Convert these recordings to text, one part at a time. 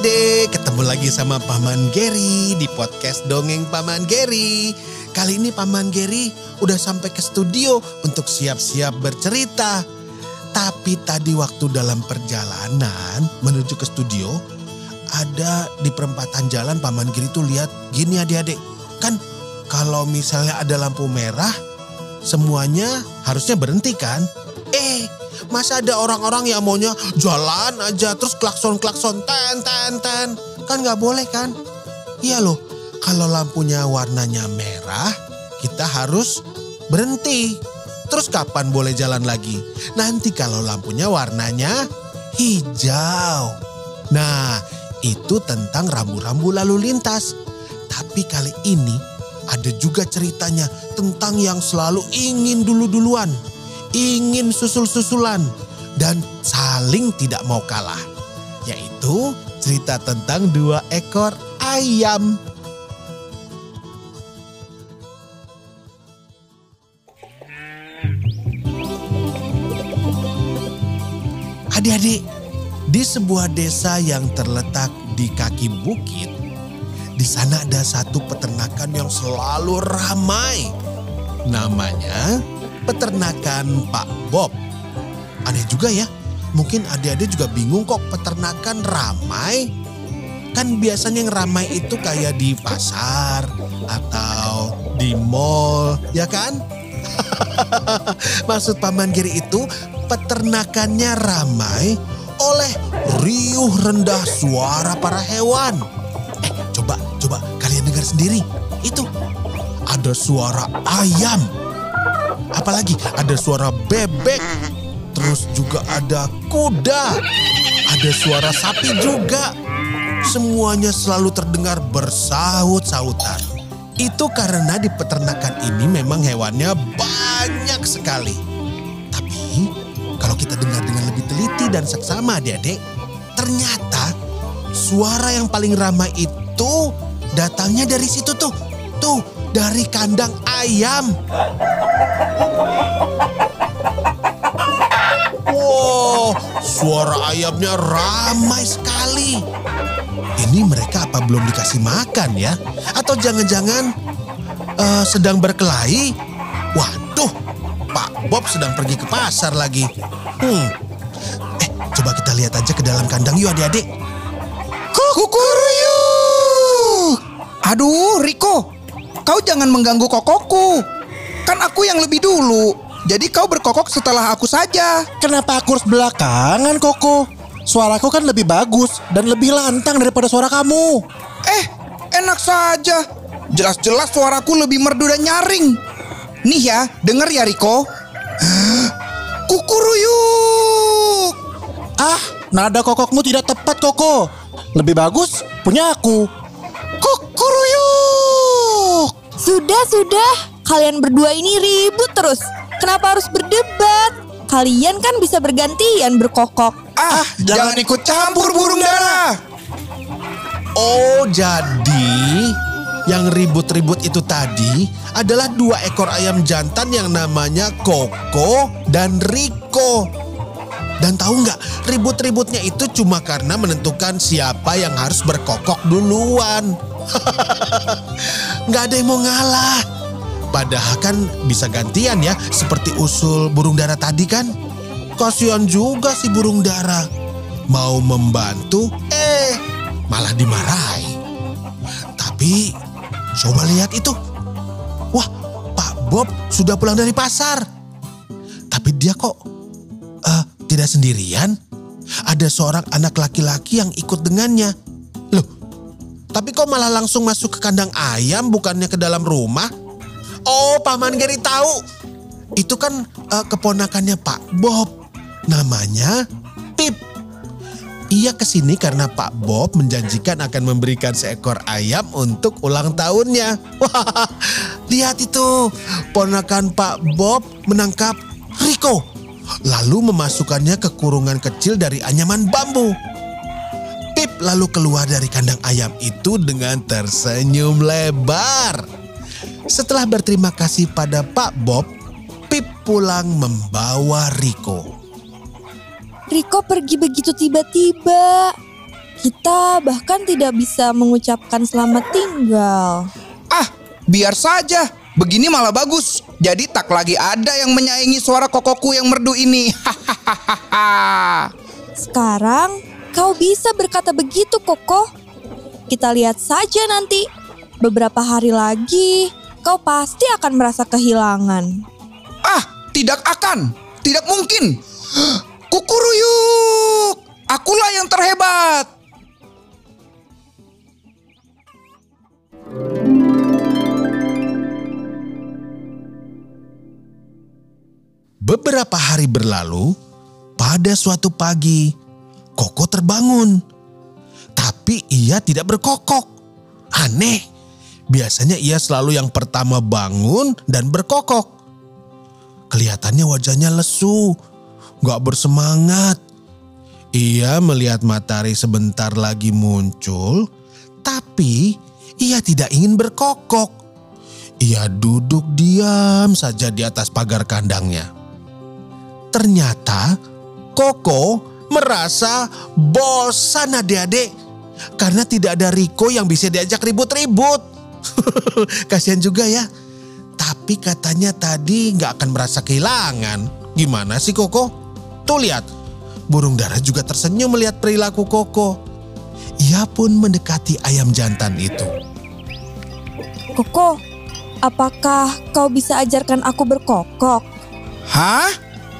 Adik-adik, ketemu lagi sama Paman Geri di podcast Dongeng Paman Geri. Kali ini Paman Geri udah sampai ke studio untuk siap-siap bercerita. Tapi tadi waktu dalam perjalanan menuju ke studio, ada di perempatan jalan Paman Geri tuh lihat gini adik-adik. Kan kalau misalnya ada lampu merah, semuanya harusnya berhenti kan? Eh, masa ada orang-orang yang maunya jalan aja terus klakson-klakson ten ten ten. Kan nggak boleh kan? Iya loh, kalau lampunya warnanya merah, kita harus berhenti. Terus kapan boleh jalan lagi? Nanti kalau lampunya warnanya hijau. Nah, itu tentang rambu-rambu lalu lintas. Tapi kali ini ada juga ceritanya tentang yang selalu ingin dulu-duluan, ingin susul-susulan, dan saling tidak mau kalah. Yaitu cerita tentang dua ekor ayam. Adik-adik, di sebuah desa yang terletak di kaki bukit, di sana ada satu peternakan yang selalu ramai. Namanya peternakan Pak Bob. Aneh juga ya, mungkin adik-adik juga bingung kok peternakan ramai. Kan biasanya yang ramai itu kayak di pasar atau di mall, ya kan? Maksud Paman Giri itu peternakannya ramai oleh riuh rendah suara para hewan. Eh, coba, coba kalian dengar sendiri. Itu ada suara ayam. Apalagi ada suara bebek. Terus juga ada kuda. Ada suara sapi juga. Semuanya selalu terdengar bersaut-sautan. Itu karena di peternakan ini memang hewannya banyak sekali. Tapi kalau kita dengar dengan lebih teliti dan seksama adik-adik, ternyata suara yang paling ramai itu datangnya dari situ tuh. Tuh, dari kandang ayam. Wow, suara ayamnya ramai sekali. Ini mereka apa belum dikasih makan ya? Atau jangan-jangan eh, sedang berkelahi? Waduh, Pak Bob sedang pergi ke pasar lagi. Hmm. Eh, coba kita lihat aja ke dalam kandang yuk adik-adik. Kukuruyuk! Aduh, Riko. Kau jangan mengganggu kokokku. Kan aku yang lebih dulu. Jadi kau berkokok setelah aku saja. Kenapa aku harus belakangan Koko? Suaraku kan lebih bagus dan lebih lantang daripada suara kamu. Eh, enak saja. Jelas-jelas suaraku lebih merdu dan nyaring. Nih ya, denger ya Riko. Kukuruyuk! Ah, nada kokokmu tidak tepat Koko. Lebih bagus punya aku. Sudah, sudah. Kalian berdua ini ribut terus. Kenapa harus berdebat? Kalian kan bisa bergantian berkokok. Ah, jangan ikut campur burung dara. Oh, jadi yang ribut-ribut itu tadi adalah dua ekor ayam jantan yang namanya Koko dan Riko. Dan tahu nggak, ribut-ributnya itu cuma karena menentukan siapa yang harus berkokok duluan. Nggak ada yang mau ngalah. Padahal kan bisa gantian ya, seperti usul burung dara tadi kan. Kasihan juga si burung dara. Mau membantu, eh malah dimarahi. Tapi coba lihat itu. Wah, Pak Bob sudah pulang dari pasar. Tapi dia kok eh, tidak sendirian. Ada seorang anak laki-laki yang ikut dengannya. Tapi kok malah langsung masuk ke kandang ayam bukannya ke dalam rumah? Oh, Paman Geri tahu. Itu kan eh, keponakannya Pak Bob. Namanya Pip. Ia ke sini karena Pak Bob menjanjikan akan memberikan seekor ayam untuk ulang tahunnya. Wah, lihat itu. Ponakan Pak Bob menangkap Rico. Lalu memasukkannya ke kurungan kecil dari anyaman bambu. Lalu keluar dari kandang ayam itu dengan tersenyum lebar. Setelah berterima kasih pada Pak Bob, Pip pulang membawa Rico. Riko pergi begitu tiba-tiba. Kita bahkan tidak bisa mengucapkan selamat tinggal. Ah, biar saja. Begini malah bagus. Jadi tak lagi ada yang menyaingi suara kokoku yang merdu ini. Hahaha. Sekarang kau bisa berkata begitu, Koko. Kita lihat saja nanti. Beberapa hari lagi, kau pasti akan merasa kehilangan. ah, tidak akan. Tidak mungkin. Kukuruyuk. Akulah yang terhebat. Beberapa hari berlalu, pada suatu pagi, Koko terbangun. Tapi ia tidak berkokok. Aneh, biasanya ia selalu yang pertama bangun dan berkokok. Kelihatannya wajahnya lesu, gak bersemangat. Ia melihat matahari sebentar lagi muncul, tapi ia tidak ingin berkokok. Ia duduk diam saja di atas pagar kandangnya. Ternyata Koko merasa bosan adik-adik karena tidak ada Riko yang bisa diajak ribut-ribut. Kasihan juga ya. Tapi katanya tadi nggak akan merasa kehilangan. Gimana sih Koko? Tuh lihat, burung dara juga tersenyum melihat perilaku Koko. Ia pun mendekati ayam jantan itu. Koko, apakah kau bisa ajarkan aku berkokok? Hah?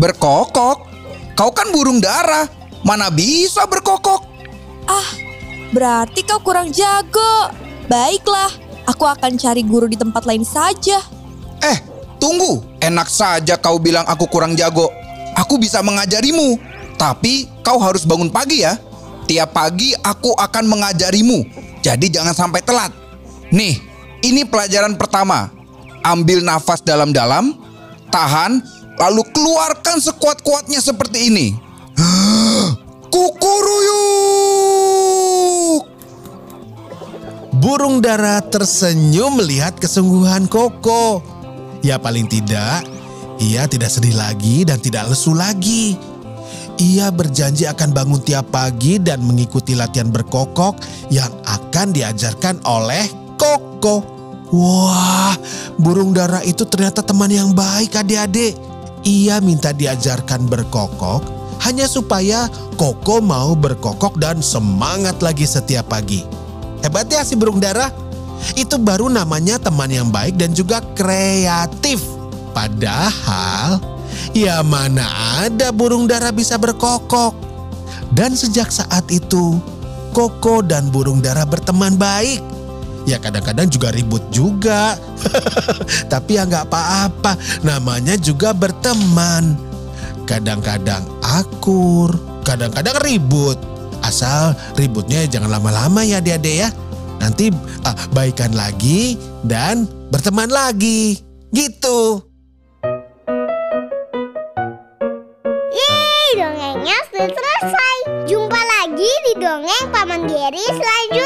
Berkokok? Kau kan burung dara. Mana bisa berkokok? Ah, berarti kau kurang jago. Baiklah, aku akan cari guru di tempat lain saja. Eh, tunggu. Enak saja kau bilang aku kurang jago. Aku bisa mengajarimu. Tapi kau harus bangun pagi ya. Tiap pagi aku akan mengajarimu. Jadi jangan sampai telat. Nih, ini pelajaran pertama. Ambil nafas dalam-dalam, tahan, lalu keluarkan sekuat-kuatnya seperti ini. Kukuruyuk! Burung dara tersenyum melihat kesungguhan Koko. Ya paling tidak, ia tidak sedih lagi dan tidak lesu lagi. Ia berjanji akan bangun tiap pagi dan mengikuti latihan berkokok yang akan diajarkan oleh Koko. Wah, burung dara itu ternyata teman yang baik adik-adik. Ia minta diajarkan berkokok hanya supaya Koko mau berkokok dan semangat lagi setiap pagi. Hebat ya si burung dara. Itu baru namanya teman yang baik dan juga kreatif. Padahal ya mana ada burung dara bisa berkokok. Dan sejak saat itu Koko dan burung dara berteman baik. Ya kadang-kadang juga ribut juga. Tapi ya nggak apa-apa. Namanya juga berteman. Kadang-kadang akur, kadang-kadang ribut. Asal ributnya jangan lama-lama ya adik-adik ya. Nanti ah, baikan lagi dan berteman lagi. Gitu. Yeay, dongengnya sudah selesai. Jumpa lagi di dongeng Paman Geri selanjutnya.